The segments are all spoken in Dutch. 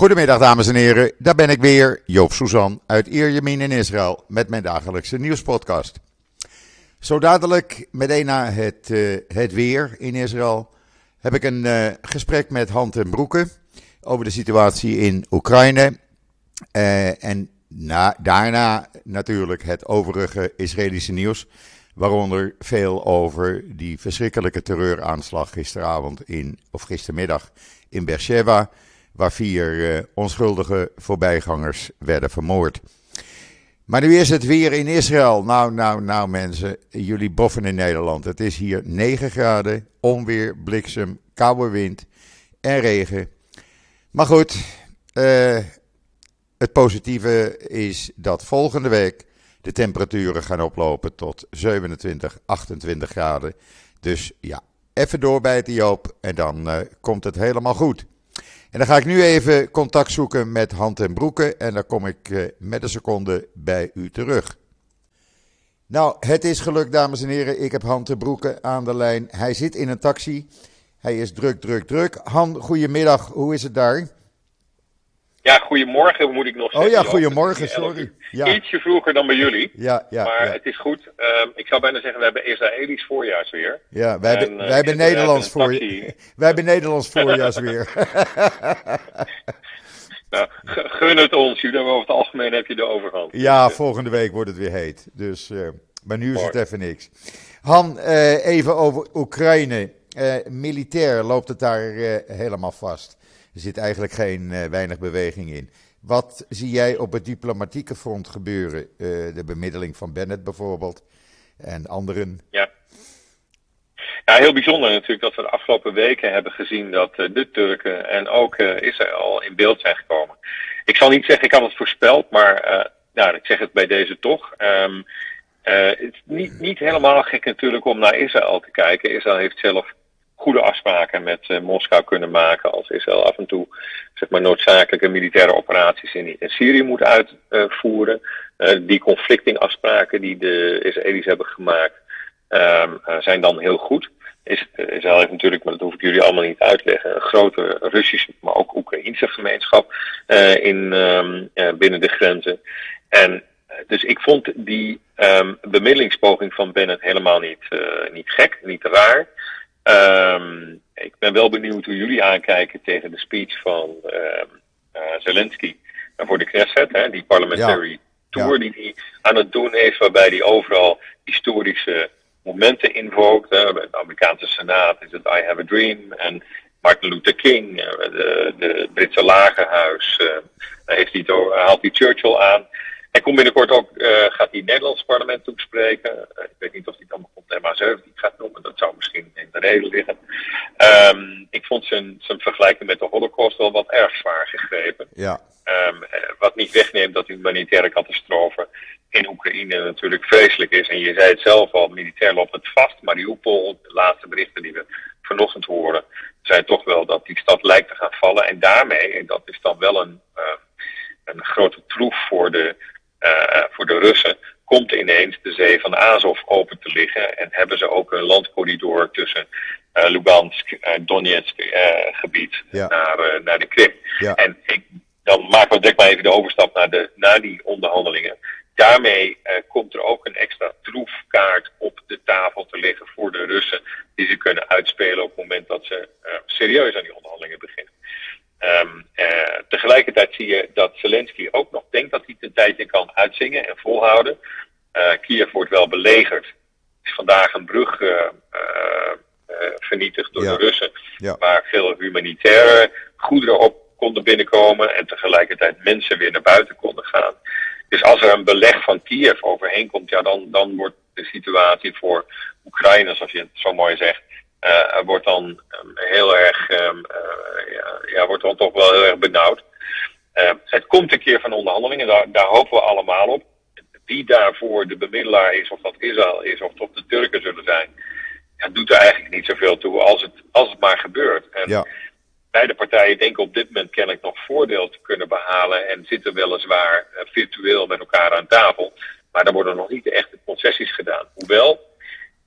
Goedemiddag dames en heren, daar ben ik weer, Joop Suzan uit Ierjemien in Israël met mijn dagelijkse nieuwspodcast. Zo dadelijk, meteen na het, uh, het weer in Israël, heb ik een uh, gesprek met Hand en Broeken over de situatie in Oekraïne. Uh, en na, daarna natuurlijk het overige Israëlische nieuws, waaronder veel over die verschrikkelijke terreuraanslag gisteravond in, of gistermiddag in Beersheba waar vier uh, onschuldige voorbijgangers werden vermoord. Maar nu is het weer in Israël. Nou, nou, nou mensen, jullie boffen in Nederland. Het is hier 9 graden, onweer, bliksem, koude wind en regen. Maar goed, uh, het positieve is dat volgende week de temperaturen gaan oplopen tot 27, 28 graden. Dus ja, even doorbijten Joop en dan uh, komt het helemaal goed. En dan ga ik nu even contact zoeken met Hand en Broeken en dan kom ik uh, met een seconde bij u terug. Nou, het is gelukt, dames en heren. Ik heb Hand en Broeken aan de lijn. Hij zit in een taxi. Hij is druk, druk, druk. Han, goedemiddag. Hoe is het daar? Ja, goedemorgen moet ik nog zeggen. Oh ja, goedemorgen, sorry. Ja. Ietsje vroeger dan bij jullie. Ja, ja. Maar ja. het is goed. Um, ik zou bijna zeggen, we hebben Israëlisch voorjaarsweer. Ja, wij, hebben, uh, wij hebben Nederlands voor Wij hebben Nederlands voorjaarsweer. nou, gun het ons. Jullie over het algemeen heb je de overhand. Ja, volgende week wordt het weer heet. Dus, uh, maar nu is het even niks. Han, uh, even over Oekraïne. militair loopt het daar helemaal vast. Er zit eigenlijk geen uh, weinig beweging in. Wat zie jij op het diplomatieke front gebeuren? Uh, de bemiddeling van Bennett bijvoorbeeld en anderen. Ja. ja, heel bijzonder natuurlijk dat we de afgelopen weken hebben gezien dat uh, de Turken en ook Israël in beeld zijn gekomen. Ik zal niet zeggen ik had het voorspeld, maar nou, ik zeg het bij deze toch. Um, het is niet, niet helemaal gek natuurlijk om naar Israël te kijken. Israël heeft zelf goede afspraken met uh, Moskou kunnen maken als Israël af en toe zeg maar, noodzakelijke militaire operaties in, in Syrië moet uitvoeren. Uh, die conflictingafspraken die de Israëli's hebben gemaakt uh, zijn dan heel goed. Is, Israël heeft natuurlijk, maar dat hoef ik jullie allemaal niet uit te leggen, een grote Russische, maar ook Oekraïnse gemeenschap in, binnen de grenzen. En dus ik vond die um, bemiddelingspoging van Bennett helemaal niet, niet gek, niet raar. Um, ik ben wel benieuwd hoe jullie aankijken tegen de speech van um, uh, Zelensky voor de Knesset, hè, die parliamentary ja. tour die hij aan het doen is, waarbij hij overal historische momenten invookt. Hè. Bij de Amerikaanse Senaat is het I Have a Dream en Martin Luther King, de, de Britse lagerhuis, uh, heeft hij door, haalt hij Churchill aan. Hij komt binnenkort ook, uh, gaat hij het Nederlands parlement toespreken. Uh, ik weet niet of hij dan bijvoorbeeld MA17 gaat noemen, dat zou misschien in de reden liggen. Um, ik vond zijn, zijn vergelijking met de Holocaust wel wat erg zwaar gegrepen. Ja. Um, wat niet wegneemt dat die humanitaire catastrofe in Oekraïne natuurlijk vreselijk is. En je zei het zelf al, militair loopt het vast. Mariupol, de laatste berichten die we vanochtend horen, zijn toch wel dat die stad lijkt te gaan vallen. En daarmee, en dat is dan wel een, uh, een grote troef voor de uh, voor de Russen komt ineens de zee van Azov open te liggen en hebben ze ook een landcorridor tussen uh, Lugansk en Donetsk uh, gebied ja. naar, naar de Krim. Ja. En ik, dan maken we direct maar even de overstap naar, de, naar die onderhandelingen. Daarmee komt er ook een extra troefkaart op de tafel te liggen voor de Russen, die ze kunnen uitspelen op het moment dat ze serieus aan die onderhandelingen beginnen. Um, uh, tegelijkertijd zie je dat Zelensky ook nog een tijdje kan uitzingen en volhouden. Uh, Kiev wordt wel belegerd. Er is vandaag een brug uh, vernietigd door Ja. de Russen, Ja. waar veel humanitaire goederen op konden binnenkomen en tegelijkertijd mensen weer naar buiten konden gaan. Dus als er een beleg van Kiev overheen komt, ja, dan, dan wordt de situatie voor Oekraïne, zoals je het zo mooi zegt, uh, wordt dan um, heel erg, um, uh, ja, ja, wordt dan toch wel heel erg benauwd. Uh, het komt een keer van onderhandelingen, daar, daar hopen we allemaal op. Wie daarvoor de bemiddelaar is, of dat Israël is, of dat de Turken zullen zijn, ja, doet er eigenlijk niet zoveel toe als het, als het maar gebeurt. En Ja. beide partijen denken op dit moment kennelijk nog voordeel te kunnen behalen en zitten weliswaar uh, virtueel met elkaar aan tafel. Maar er worden nog niet de echte concessies gedaan. Hoewel,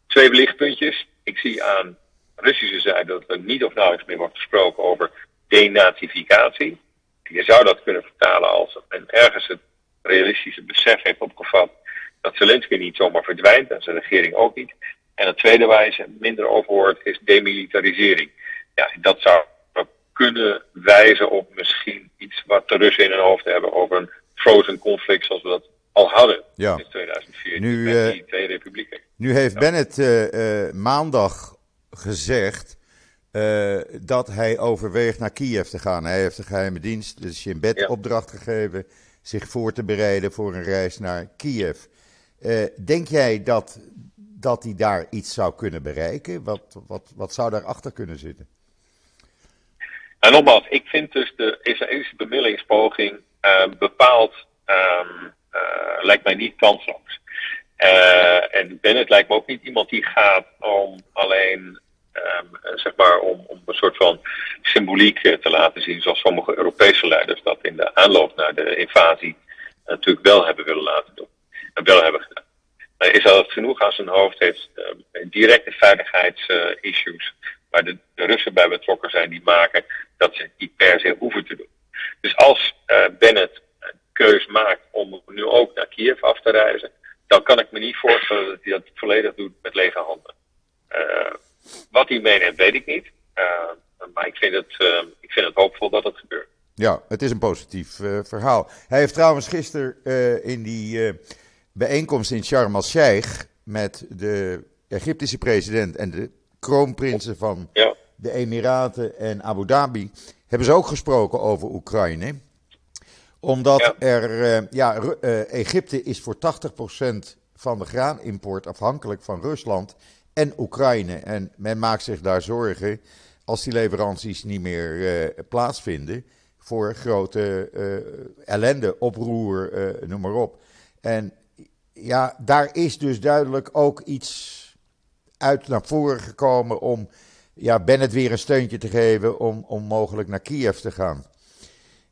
twee lichtpuntjes. Ik zie aan Russische zijde dat er niet of nauwelijks meer wordt gesproken over denazificatie. Je zou dat kunnen vertalen als men ergens het realistische besef heeft opgevat dat Zelensky niet zomaar verdwijnt en zijn regering ook niet. En het tweede waar je minder over hoort is demilitarisering. Ja, dat zou kunnen wijzen op misschien iets wat de Russen in hun hoofd hebben over een frozen conflict zoals we dat al hadden ja. in 2004 nu, met die twee republieken. Nu heeft Bennett uh, uh, maandag gezegd uh, dat hij overweegt naar Kiev te gaan. Hij heeft de geheime dienst, dus Shin Bet, ja. opdracht gegeven zich voor te bereiden voor een reis naar Kiev. denk jij dat, dat hij daar iets zou kunnen bereiken? Wat, wat, wat zou daarachter kunnen zitten? En nogmaals, ik vind dus de Israëlische bemiddelingspoging uh, bepaald um, uh, lijkt mij niet kansloos. En Bennett lijkt me ook niet iemand die gaat om alleen um, zeg maar om, om een soort van symboliek te laten zien, zoals sommige Europese leiders dat in de aanloop naar de invasie natuurlijk wel hebben willen laten doen. En wel hebben gedaan. Maar Israël het genoeg aan zijn hoofd heeft directe veiligheidsissues waar de, de Russen bij betrokken zijn, die maken dat ze niet per se hoeven te doen. Dus als uh, Bennett een keus maakt om nu ook naar Kiev af te reizen, dan kan ik me niet voorstellen dat hij dat volledig doet met lege handen. Wat hij meeneemt, weet ik niet. Uh, maar ik vind, het, ik vind het hoopvol dat het gebeurt. Ja, het is een positief verhaal. Hij heeft trouwens gisteren in die bijeenkomst in Sharm el-Sheikh met de Egyptische president en de kroonprinsen van ja. de Emiraten en Abu Dhabi, hebben ze ook gesproken over Oekraïne. Omdat er, uh, ja, uh, Egypte is voor 80% van de graanimport afhankelijk van Rusland en Oekraïne. En men maakt zich daar zorgen als die leveranties niet meer uh, plaatsvinden voor grote ellende, oproer, noem maar op. En ja, daar is dus duidelijk ook iets uit naar voren gekomen om ja, Bennett weer een steuntje te geven om, om mogelijk naar Kiev te gaan.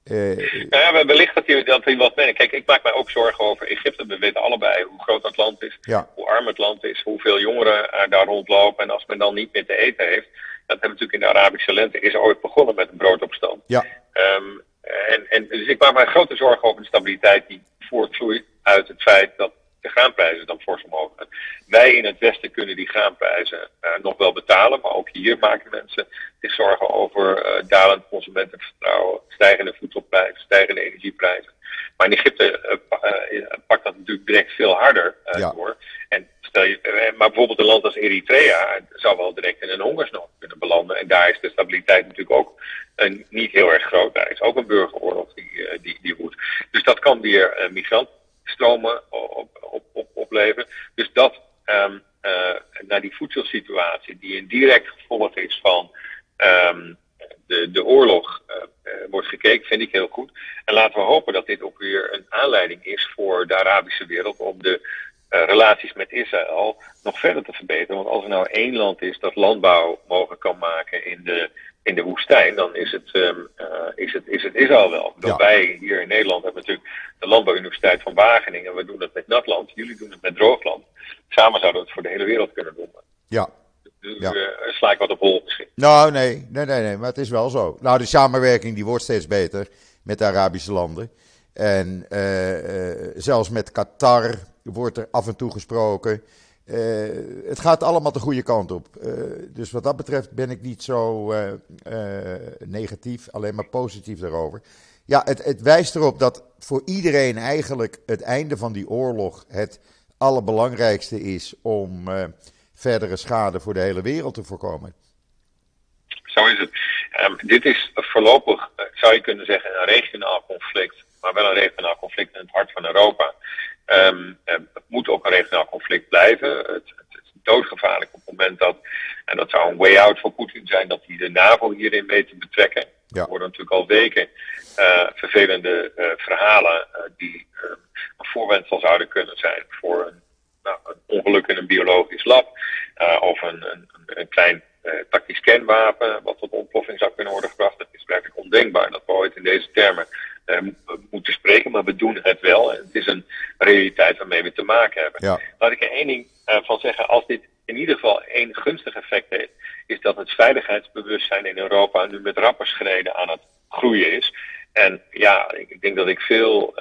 Uh, ja, wellicht dat hij, dat hij wat mee. Kijk, ik maak mij ook zorgen over Egypte. We weten allebei hoe groot dat land is, hoe arm het land is, hoeveel jongeren er daar rondlopen. En als men dan niet meer te eten heeft, dat hebben we natuurlijk in de Arabische lente, is ooit begonnen met een broodopstand. Ja. Um, en, en, dus ik maak mij grote zorgen over de stabiliteit die voortvloeit uit het feit dat de graanprijzen dan fors omhoog gaan. Wij in het Westen kunnen die graanprijzen uh, nog wel betalen, maar ook hier maken mensen zich zorgen over uh, dalend consumentenvertrouwen, stijgende voedselprijzen, stijgende energieprijzen. Maar in Egypte uh, pakt dat natuurlijk direct veel harder ja. door. En stel je, maar bijvoorbeeld een land als Eritrea zou wel direct in een hongersnood kunnen belanden. En daar is de stabiliteit natuurlijk ook niet heel erg groot. Daar is ook een burgeroorlog die, die, die woedt. Dus dat kan weer migranten stromen op, op, op, opleveren. Dus dat um, uh, naar die voedselsituatie, die een direct gevolg is van um, de, de oorlog, uh, uh, wordt gekeken, vind ik heel goed. En laten we hopen dat dit ook weer een aanleiding is voor de Arabische wereld om de relaties met Israël nog verder te verbeteren. Want als er nou één land is dat landbouw mogelijk kan maken in de in de woestijn, dan is het, um, uh, is het, is het Israël wel. Ja. Wij hier in Nederland hebben natuurlijk de Landbouwuniversiteit van Wageningen. We doen het met natland, jullie doen het met droogland. Samen zouden we het voor de hele wereld kunnen doen. Ja. Dus ja. Uh, sla ik wat op hol misschien. Nou, nee, nee, nee, nee, maar het is wel zo. Nou, de samenwerking die wordt steeds beter met de Arabische landen. En uh, zelfs met Qatar wordt er af en toe gesproken. Uh, het gaat allemaal de goede kant op. Uh, dus wat dat betreft ben ik niet zo uh, negatief, alleen maar positief daarover. Ja, het, het, wijst erop dat voor iedereen eigenlijk het einde van die oorlog het allerbelangrijkste is om verdere schade voor de hele wereld te voorkomen. Zo is het. Um, dit is voorlopig, zou je kunnen zeggen, een regionaal conflict, maar wel een regionaal conflict in het hart van Europa. Um, het moet ook een regionaal conflict blijven. Het, het, is doodgevaarlijk op het moment dat, en dat zou een way out voor Poetin zijn, dat hij de NAVO hierin weet te betrekken. Ja. Er worden natuurlijk al weken uh, vervelende uh, verhalen uh, die een voorwendsel zouden kunnen zijn voor een, nou, een ongeluk in een biologisch lab of een, een, een klein tactisch kernwapen wat tot ontploffing zou kunnen worden gebracht. Het is werkelijk ondenkbaar dat we ooit in deze termen uh, moeten spreken, maar we doen het wel. Het is een realiteit waarmee we te maken hebben. Ja. Laat ik er één ding van zeggen. Als dit in ieder geval één gunstig effect heeft, is dat het veiligheidsbewustzijn in Europa nu met rapper schreden aan het groeien is. En ja, ik denk dat ik veel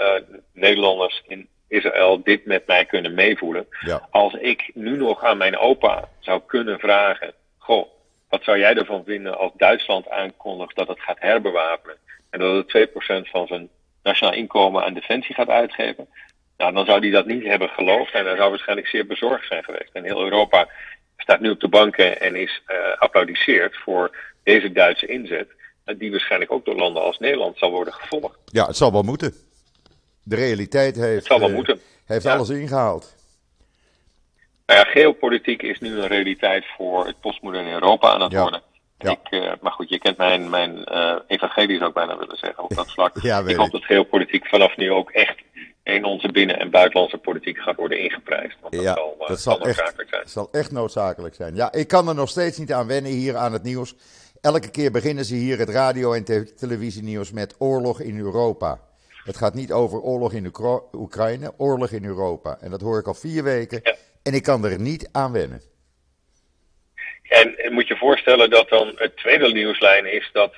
Nederlanders in Israël dit met mij kunnen meevoelen. Ja. Als ik nu nog aan mijn opa zou kunnen vragen: Goh, wat zou jij ervan vinden als Duitsland aankondigt dat het gaat herbewapenen en dat het 2% van zijn nationaal inkomen aan defensie gaat uitgeven? Nou, dan zou hij dat niet hebben geloofd en hij zou waarschijnlijk zeer bezorgd zijn geweest. En heel Europa staat nu op de banken en is uh, applaudisseerd voor deze Duitse inzet, die waarschijnlijk ook door landen als Nederland zal worden gevolgd. Ja, het zal wel moeten. De realiteit heeft, het zal wel uh, moeten. heeft Ja. alles ingehaald. Nou ja, geopolitiek is nu een realiteit voor het postmoderne Europa aan het Ja. worden. Ja. Ik, uh, maar goed, je kent mijn, mijn uh, evangelie zou ik bijna willen zeggen op dat vlak. Ja, ik hoop dat geopolitiek vanaf nu ook echt in onze binnen- en buitenlandse politiek gaat worden ingeprijsd. Want dat Ja, zal, uh, dat zal zal echt, noodzakelijk zijn. zal echt noodzakelijk zijn. Ja, ik kan er nog steeds niet aan wennen hier aan het nieuws. Elke keer beginnen ze hier het radio- en te- televisienieuws met oorlog in Europa. Het gaat niet over oorlog in Oekra- Oekraïne, oorlog in Europa. En dat hoor ik al vier weken. Ja. En ik kan er niet aan wennen. En moet je voorstellen dat dan het tweede nieuwslijn is dat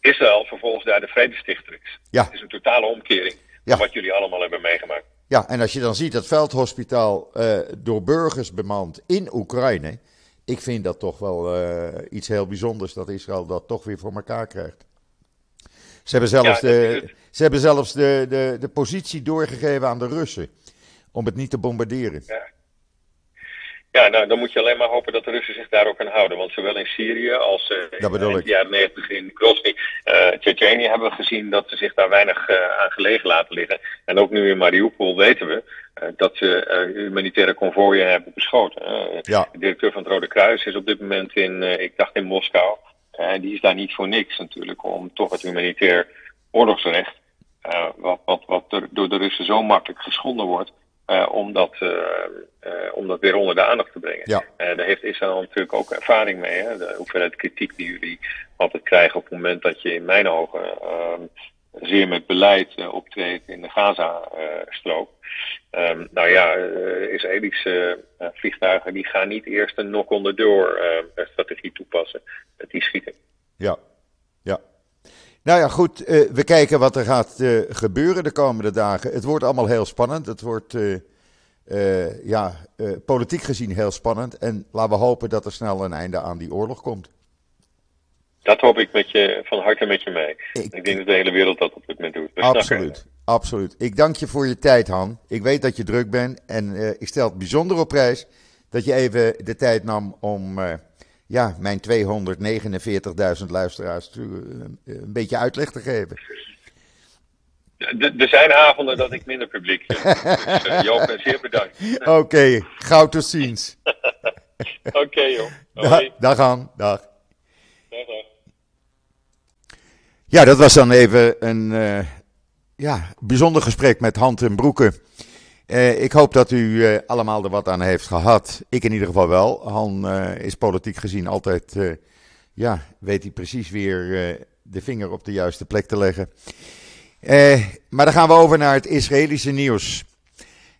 Israël vervolgens daar de vredestichter is. Ja. Het is een totale omkering Ja. van wat jullie allemaal hebben meegemaakt. Ja, en als je dan ziet dat veldhospitaal eh, door burgers bemand in Oekraïne. Ik vind dat toch wel eh, iets heel bijzonders dat Israël dat toch weer voor elkaar krijgt. Ze hebben zelfs, Ja, de, ze hebben zelfs de, de, de positie doorgegeven aan de Russen. Om het niet te bombarderen. Ja, nou, dan moet je alleen maar hopen dat de Russen zich daar ook aan houden. Want zowel in Syrië als eh, in de jaren 90 in Grozny, eh Tsjetsjenië hebben we gezien dat ze zich daar weinig eh, aan gelegen laten liggen. En ook nu in Mariupol weten we dat ze humanitaire konvooien hebben beschoten. Ja. De directeur van het Rode Kruis is op dit moment in, ik dacht in Moskou. En die is daar niet voor niks natuurlijk, om toch het humanitair oorlogsrecht, wat, wat, wat er door de Russen zo makkelijk geschonden wordt, eh, om, dat, eh, eh, om dat weer onder de aandacht te brengen. Ja. Daar heeft Israël natuurlijk ook ervaring mee. Hè? De hoeveelheid kritiek die jullie altijd krijgen op het moment dat je in mijn ogen ehm, zeer met beleid optreedt in de Gaza-strook. Ehm, nou ja, Israëlische vliegtuigen die gaan niet eerst een knock on the door eh, strategie toepassen. Die schieten. Ja, ja. Nou ja, goed. eh, we kijken wat er gaat eh, gebeuren de komende dagen. Het wordt allemaal heel spannend. Het wordt, eh, ja, politiek gezien heel spannend. En laten we hopen dat er snel een einde aan die oorlog komt. Dat hoop ik met je, van harte met je mee. Ik- Ik, denk dat de hele wereld dat op dit moment doet. We snakken. Absoluut, absoluut. Ik dank je voor je tijd, Han. Ik weet dat je druk bent en ik stel het bijzonder op prijs dat je even de tijd nam om ja, mijn 249.000 luisteraars te, eh, een beetje uitleg te geven. Er zijn avonden dat ik minder publiek heb. Dus uh, Joop, zeer bedankt. Oké, gauw tot ziens. Oké joh. Da- Hoi. dag Han, dag. Dag, dag. Ja, dat was dan even een eh, ja, bijzonder gesprek met Han ten Broeke. Eh, ik hoop dat u eh, allemaal er wat aan heeft gehad. Ik in ieder geval wel. Han eh, is politiek gezien altijd, ja, weet hij precies weer de vinger op de juiste plek te leggen. Maar dan gaan we over naar het Israëlische nieuws.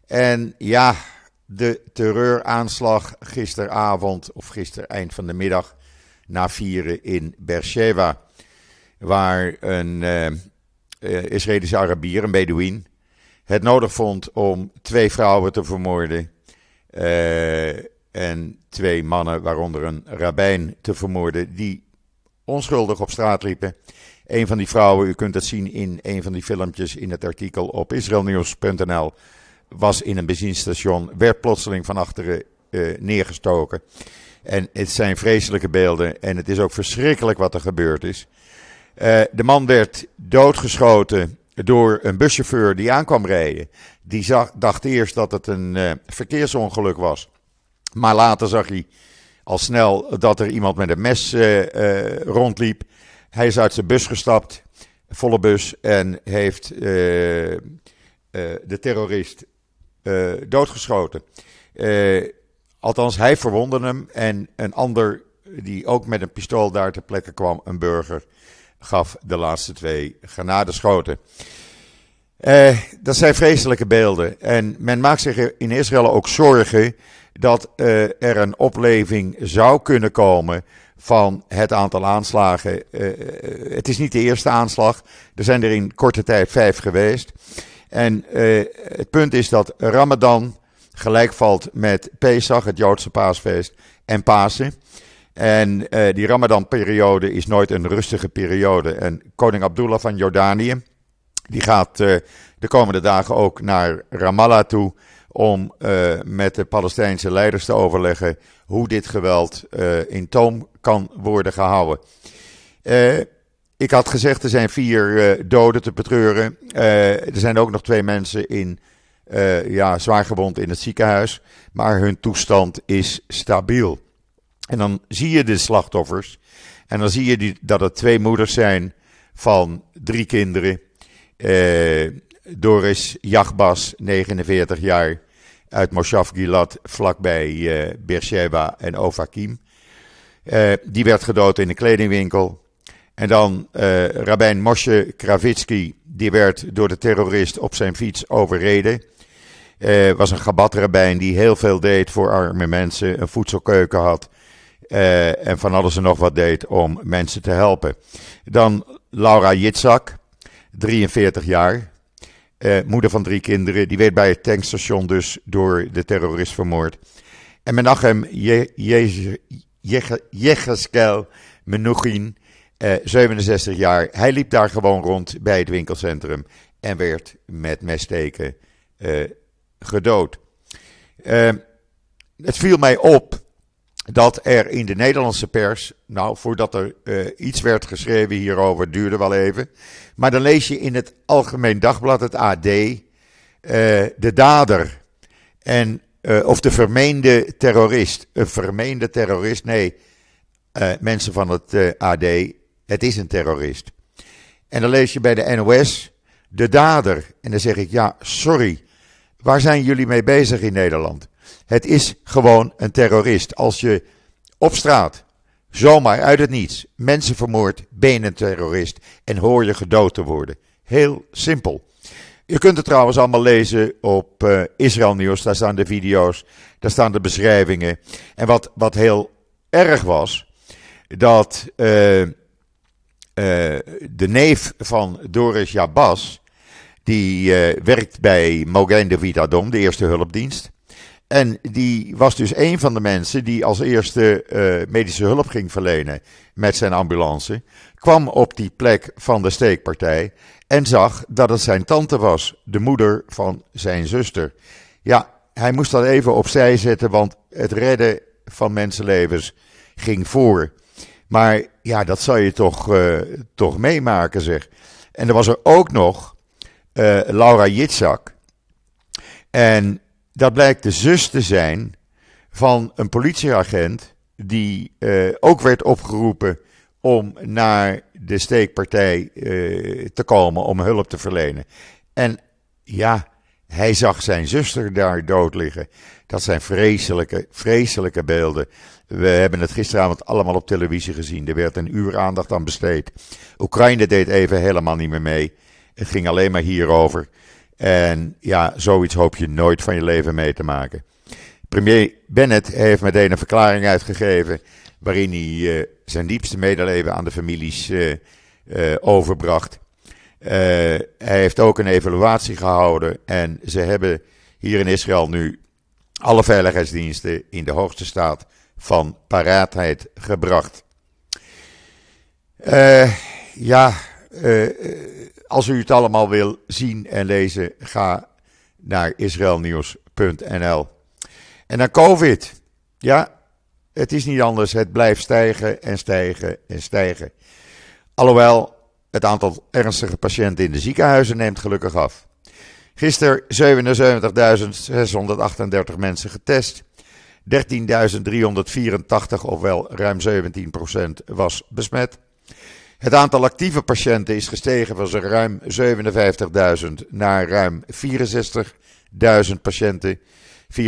En ja, de terreuraanslag gisteravond, of gisteren eind van de middag, na vieren in Beersheba waar een Israëlische Arabier, een Bedouin, het nodig vond om twee vrouwen te vermoorden eh, en twee mannen, waaronder een rabbijn, te vermoorden, die onschuldig op straat liepen. Een van die vrouwen, u kunt het zien in een van die filmpjes in het artikel op israelnieuws.nl, was in een benzinestation, werd plotseling van achteren eh, neergestoken. En het zijn vreselijke beelden en het is ook verschrikkelijk wat er gebeurd is. Eh, de man werd doodgeschoten door een buschauffeur die aankwam rijden. Die zag, dacht eerst dat het een eh, verkeersongeluk was. Maar later zag hij al snel dat er iemand met een mes eh, eh, rondliep. Hij is uit zijn bus gestapt, volle bus, en heeft de terrorist doodgeschoten. Althans, hij verwondde hem en een ander die ook met een pistool daar ter plekke kwam, een burger, gaf de laatste twee granadeschoten. Eh, dat zijn vreselijke beelden. En men maakt zich in Israël ook zorgen dat eh, er een opleving zou kunnen komen van het aantal aanslagen. het is niet de eerste aanslag. Er zijn er in korte tijd vijf geweest. En het punt is dat Ramadan gelijk valt met Pesach, het Joodse paasfeest, en Pasen. En uh, die Ramadan-periode is nooit een rustige periode. En koning Abdullah van Jordanië, die gaat uh, de komende dagen ook naar Ramallah toe om uh, met de Palestijnse leiders te overleggen hoe dit geweld in toom kan worden gehouden. ik had gezegd, er zijn vier doden te betreuren. er zijn ook nog twee mensen in ja, zwaar gewond in het ziekenhuis. Maar hun toestand is stabiel. En dan zie je de slachtoffers. En dan zie je die, dat het twee moeders zijn van drie kinderen. Uh, Doris Jachbas, 49 jaar, uit Moshav Gilad, vlakbij uh, Beersheba en Ofakim. Uh, die werd gedood in een kledingwinkel. En dan uh, Rabijn Moshe Kravitsky, die werd door de terrorist op zijn fiets overreden. Uh, was een gabatrabijn die heel veel deed voor arme mensen, een voedselkeuken had. Uh, en van alles en nog wat deed om mensen te helpen. Dan Laura Jitzak, 43 jaar. Uh, moeder van drie kinderen. Die werd bij het tankstation dus door de terrorist vermoord. En Menachem Jecheskel Menuchin, 67 jaar. Hij liep daar gewoon rond bij het winkelcentrum en werd met messteken gedood. Het viel mij op dat er in de Nederlandse pers, nou voordat er uh, iets werd geschreven hierover, duurde wel even, maar dan lees je in het Algemeen Dagblad, het AD, eh, de dader en, of de vermeende terrorist. Een vermeende terrorist, nee, mensen van het AD, het is een terrorist. En dan lees je bij de NOS de dader. En dan zeg ik, ja, sorry, Waar zijn jullie mee bezig in Nederland? Het is gewoon een terrorist. Als je op straat, zomaar uit het niets, mensen vermoordt, ben je een terrorist en hoor je gedood te worden. Heel simpel. Je kunt het trouwens allemaal lezen op uh, Israël Nieuws. Daar staan de video's, daar staan de beschrijvingen. En wat, wat heel erg was, dat uh, uh, de neef van Doris Jabas, die werkt bij Mogen de Vitadom, de eerste hulpdienst. En die was dus een van de mensen die als eerste uh, medische hulp ging verlenen met zijn ambulance. Kwam op die plek van de steekpartij en zag dat het zijn tante was, de moeder van zijn zuster. Ja, hij moest dat even opzij zetten, want het redden van mensenlevens ging voor. Maar ja, dat zou je toch, uh, toch meemaken, zeg. En er was er ook nog uh, Laura Jitzak. En dat blijkt de zus te zijn van een politieagent die uh, ook werd opgeroepen om naar de steekpartij uh, te komen om hulp te verlenen. En ja, hij zag zijn zuster daar dood liggen. Dat zijn vreselijke, vreselijke beelden. We hebben het gisteravond allemaal op televisie gezien. Er werd een uur aandacht aan besteed. Oekraïne deed even helemaal niet meer mee. Het ging alleen maar hierover. En ja, zoiets hoop je nooit van je leven mee te maken. Premier Bennett heeft meteen een verklaring uitgegeven. waarin hij uh, zijn diepste medeleven aan de families uh, uh, overbracht. hij heeft ook een evaluatie gehouden. En ze hebben hier in Israël nu alle veiligheidsdiensten in de hoogste staat van paraatheid gebracht. ja, als u het allemaal wil zien en lezen, ga naar israelnieuws.nl. En dan COVID. Ja, het is niet anders. Het blijft stijgen en stijgen en stijgen. Alhoewel, het aantal ernstige patiënten in de ziekenhuizen neemt gelukkig af. Gisteren 77.638 mensen getest. 13.384, ofwel ruim 17% was besmet. Het aantal actieve patiënten is gestegen van ruim 57.000 naar ruim 64.000 patiënten. 64.271.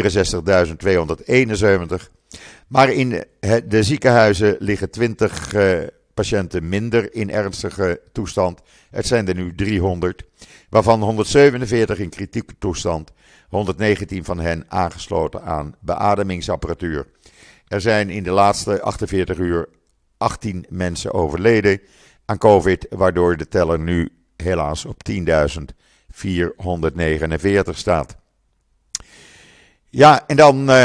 Maar in de ziekenhuizen liggen 20 uh, eh, patiënten minder in ernstige toestand. Het zijn er nu 300, waarvan 147 in kritieke toestand, 119 van hen aangesloten aan beademingsapparatuur. Er zijn in de laatste 48 uur 18 mensen overleden aan COVID, waardoor de teller nu helaas op 10.449 staat. Ja, en dan uh,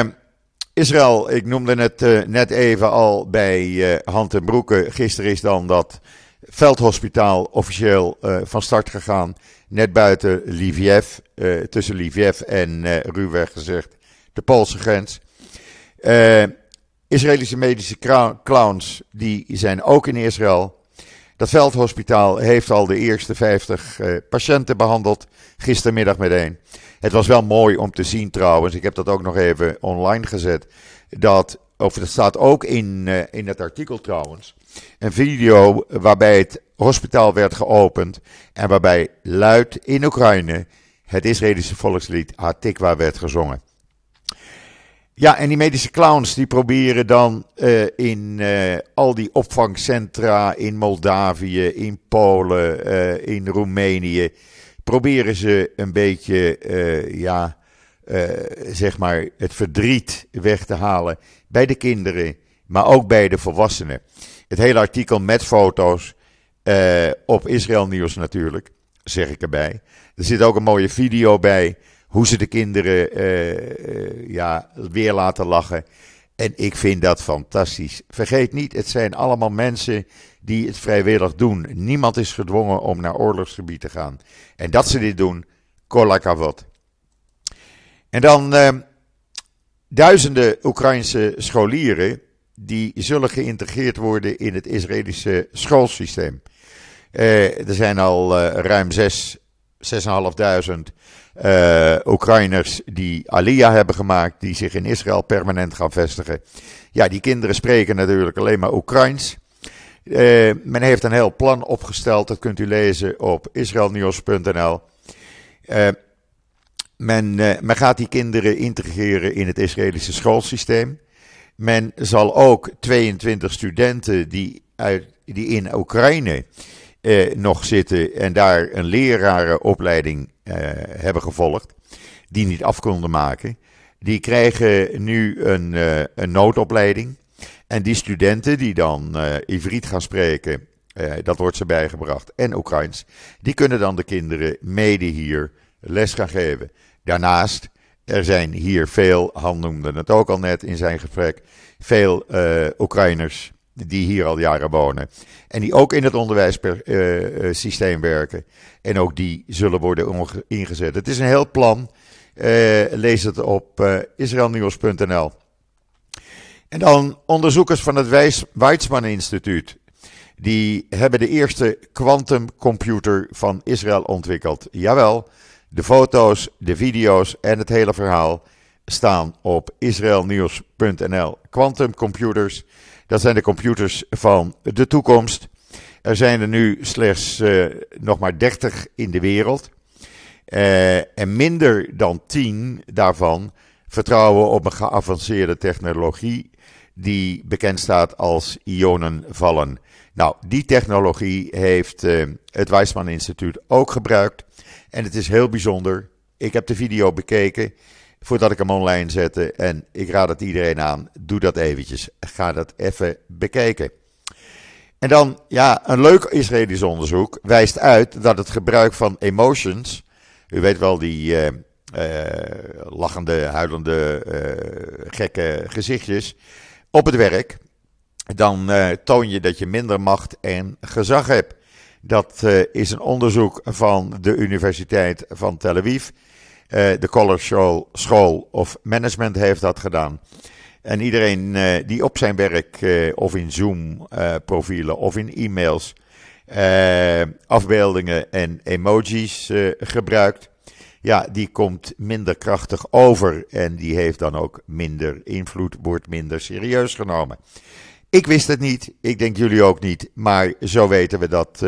Israël. Ik noemde het uh, net even al bij uh, Hand en Broeken. Gisteren is dan dat veldhospitaal officieel van start gegaan. Net buiten Lviv, tussen Lviv en ruwweg gezegd de Poolse grens. Israëlische medische clowns die zijn ook in Israël. Dat veldhospitaal heeft al de eerste 50 uh, patiënten behandeld. Gistermiddag meteen. Het was wel mooi om te zien trouwens. Ik heb dat ook nog even online gezet. Dat, of dat staat ook in, uh, in het artikel trouwens. Een video waarbij het hospitaal werd geopend. En waarbij luid in Oekraïne het Israëlische volkslied Hatikwa werd gezongen. Ja, en die medische clowns die proberen dan uh, in uh, al die opvangcentra in Moldavië, in Polen, uh, in Roemenië, proberen ze een beetje, ja, zeg maar, het verdriet weg te halen bij de kinderen, maar ook bij de volwassenen. Het hele artikel met foto's op Israël Nieuws natuurlijk, zeg ik erbij. Er zit ook een mooie video bij hoe ze de kinderen uh, ja, weer laten lachen. En ik vind dat fantastisch. Vergeet niet, het zijn allemaal mensen die het vrijwillig doen. Niemand is gedwongen om naar oorlogsgebied te gaan. En dat ze dit doen, kolakavot. En dan uh, duizenden Oekraïnse scholieren die zullen geïntegreerd worden in het Israëlische schoolsysteem. Er zijn al uh, ruim 6, 6.500 uh, Oekraïners die Aliyah hebben gemaakt, die zich in Israël permanent gaan vestigen. Ja, die kinderen spreken natuurlijk alleen maar Oekraïns. Uh, men heeft een heel plan opgesteld, dat kunt u lezen op israelnieuws.nl. Uh, men, men gaat die kinderen integreren in het Israëlische schoolsysteem. Men zal ook 22 studenten die, uit, die in Oekraïne eh, nog zitten en daar een lerarenopleiding eh, hebben gevolgd, die niet af konden maken, die krijgen nu een, uh, een noodopleiding. En die studenten die dan uh, Ivriet gaan spreken, dat wordt ze bijgebracht, en Oekraïns, die kunnen dan de kinderen mede hier les gaan geven. Daarnaast, er zijn hier veel, Han noemde het ook al net in zijn gesprek, veel Oekraïners die hier al jaren wonen. En die ook in het onderwijssysteem werken. En ook die zullen worden ingezet. Het is een heel plan. Uh, lees het op israelnieuws.nl. En dan onderzoekers van het Weizmann Instituut. Die hebben de eerste quantumcomputer van Israël ontwikkeld. Jawel, de foto's, de video's en het hele verhaal staan op israelnieuws.nl. Quantumcomputers dat zijn de computers van de toekomst. Er zijn er nu slechts uh, nog maar 30 in de wereld. Uh, en minder dan 10 daarvan vertrouwen op een geavanceerde technologie die bekend staat als ionenvallen. Nou, die technologie heeft uh, het Weizmann Instituut ook gebruikt. En het is heel bijzonder. Ik heb de video bekeken voordat ik hem online zette. En ik raad het iedereen aan, doe dat eventjes. Ga dat even bekijken. En dan, ja, een leuk Israëlisch onderzoek wijst uit dat het gebruik van emotions, u weet wel die uh, uh, lachende, huilende, uh, gekke gezichtjes, op het werk, dan toon je dat je minder macht en gezag hebt. Dat is een onderzoek van de Universiteit van Tel Aviv. Uh, de College School of Management heeft dat gedaan. En iedereen uh, die op zijn werk uh, of in Zoom-profielen of in e-mails afbeeldingen en emojis gebruikt, ja, die komt minder krachtig over en die heeft dan ook minder invloed, wordt minder serieus genomen. Ik wist het niet, ik denk jullie ook niet, maar zo weten we dat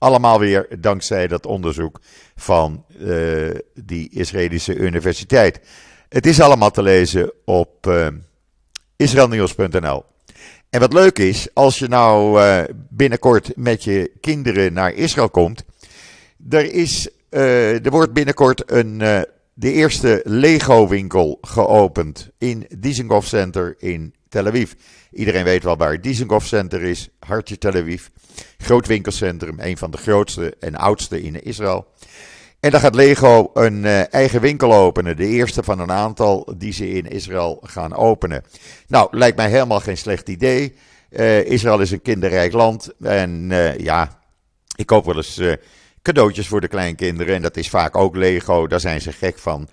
allemaal weer dankzij dat onderzoek van uh, die Israëlische universiteit. Het is allemaal te lezen op uh, eh, israelnieuws.nl. En wat leuk is, als je nou uh, binnenkort met je kinderen naar Israël komt, er, is, er wordt binnenkort een, de eerste Lego-winkel geopend in Dizengoff Center in Tel Aviv. Iedereen weet wel waar het Dizengoff Center is, hartje Tel Aviv. Groot winkelcentrum, een van de grootste en oudste in Israël. En daar gaat Lego een uh, eigen winkel openen. De eerste van een aantal die ze in Israël gaan openen. Nou, lijkt mij helemaal geen slecht idee. Uh, Israël is een kinderrijk land. En uh, ja, ik koop wel eens cadeautjes voor de kleinkinderen. En dat is vaak ook Lego. Daar zijn ze gek van.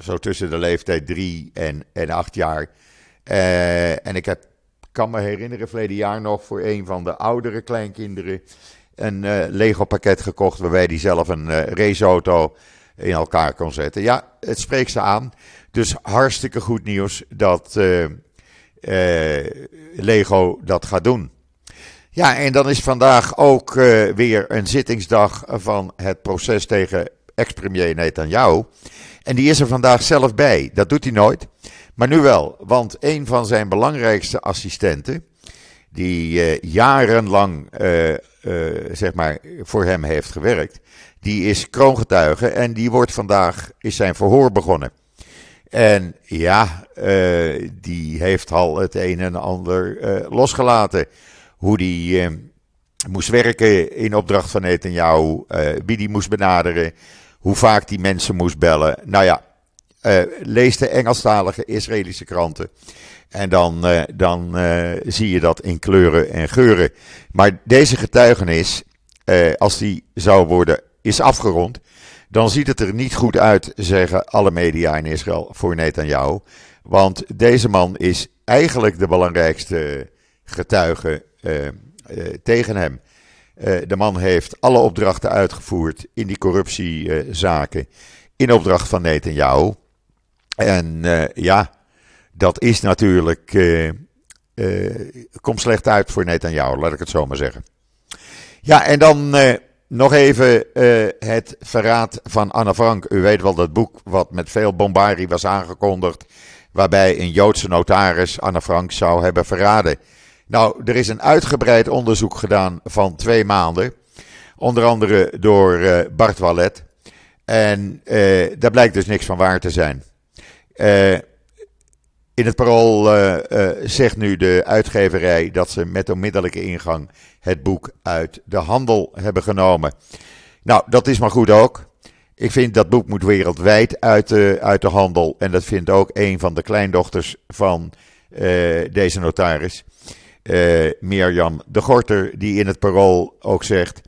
zo tussen de leeftijd drie en, en acht jaar. En ik kan me herinneren, verleden jaar nog voor een van de oudere kleinkinderen een uh, Lego pakket gekocht waarbij hij zelf een uh, raceauto in elkaar kon zetten. Ja, het spreekt ze aan. Dus hartstikke goed nieuws dat Lego dat gaat doen. Ja, en dan is vandaag ook weer een zittingsdag van het proces tegen ex-premier Netanyahu. En die is er vandaag zelf bij. Dat doet hij nooit. Maar nu wel, want een van zijn belangrijkste assistenten, die jarenlang uh, zeg maar, voor hem heeft gewerkt. Die is kroongetuige en die wordt vandaag, is zijn verhoor begonnen. En ja, die heeft al het een en ander losgelaten. Hoe die moest werken in opdracht van Netanyahu, wie die moest benaderen, hoe vaak die mensen moest bellen. Nou ja, lees de Engelstalige Israëlische kranten. En dan, uh, dan uh, zie je dat in kleuren en geuren. Maar deze getuigenis, uh, als die zou worden, is afgerond. Dan ziet het er niet goed uit, zeggen alle media in Israël voor Netanyahu. Want deze man is eigenlijk de belangrijkste getuige tegen hem. de man heeft alle opdrachten uitgevoerd in die corruptiezaken. in opdracht van Netanyahu. En ja dat is natuurlijk, uh, uh, komt slecht uit voor Netanyahu, laat ik het zo maar zeggen. Ja, en dan nog even het verraad van Anne Frank. U weet wel dat boek wat met veel bombardie was aangekondigd, waarbij een Joodse notaris Anne Frank zou hebben verraden. Nou, er is een uitgebreid onderzoek gedaan van twee maanden, onder andere door Bart Wallet. En daar blijkt dus niks van waar te zijn. Uh, in het parool uh, uh, zegt nu de uitgeverij dat ze met onmiddellijke ingang het boek uit de handel hebben genomen. Nou, dat is maar goed ook. Ik vind dat boek moet wereldwijd uit de, uit de handel. En dat vindt ook een van de kleindochters van deze notaris, Mirjam de Gorter, die in het parool ook zegt: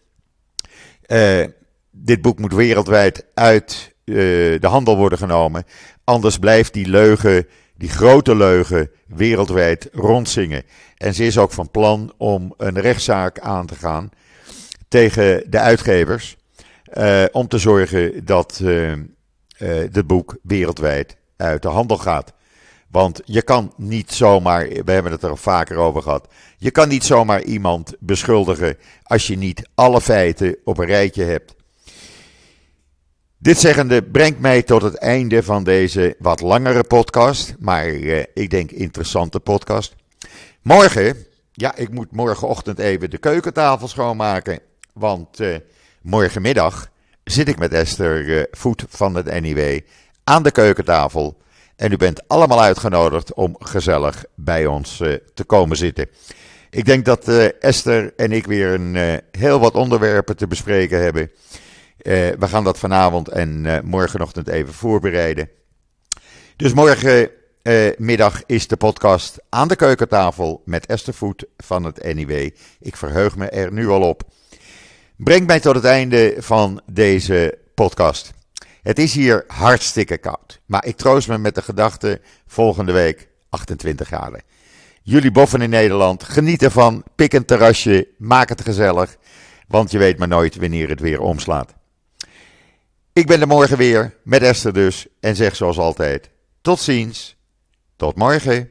Dit boek moet wereldwijd uit de handel worden genomen. Anders blijft die leugen die grote leugen wereldwijd rondzingen. En ze is ook van plan om een rechtszaak aan te gaan tegen de uitgevers. Uh, om te zorgen dat uh, dit boek wereldwijd uit de handel gaat. Want je kan niet zomaar, we hebben het er al vaker over gehad. Je kan niet zomaar iemand beschuldigen als je niet alle feiten op een rijtje hebt. Dit zeggende brengt mij tot het einde van deze wat langere podcast, maar eh, ik denk interessante podcast. Morgen, ja, ik moet morgenochtend even de keukentafel schoonmaken, want eh, morgenmiddag zit ik met Esther eh, Voet van het NIW aan de keukentafel. En u bent allemaal uitgenodigd om gezellig bij ons eh, te komen zitten. Ik denk dat Esther en ik weer een heel wat onderwerpen te bespreken hebben. Uh, we gaan dat vanavond en uh, morgenochtend even voorbereiden. Dus morgenmiddag uh, is de podcast aan de keukentafel met Esther Voet van het NIW. Ik verheug me er nu al op. Brengt mij tot het einde van deze podcast. Het is hier hartstikke koud, maar ik troost me met de gedachte volgende week 28 graden. Jullie boffen in Nederland, geniet ervan, pik een terrasje, maak het gezellig, want je weet maar nooit wanneer het weer omslaat. Ik ben er morgen weer, met Esther dus, en zeg zoals altijd: tot ziens, tot morgen.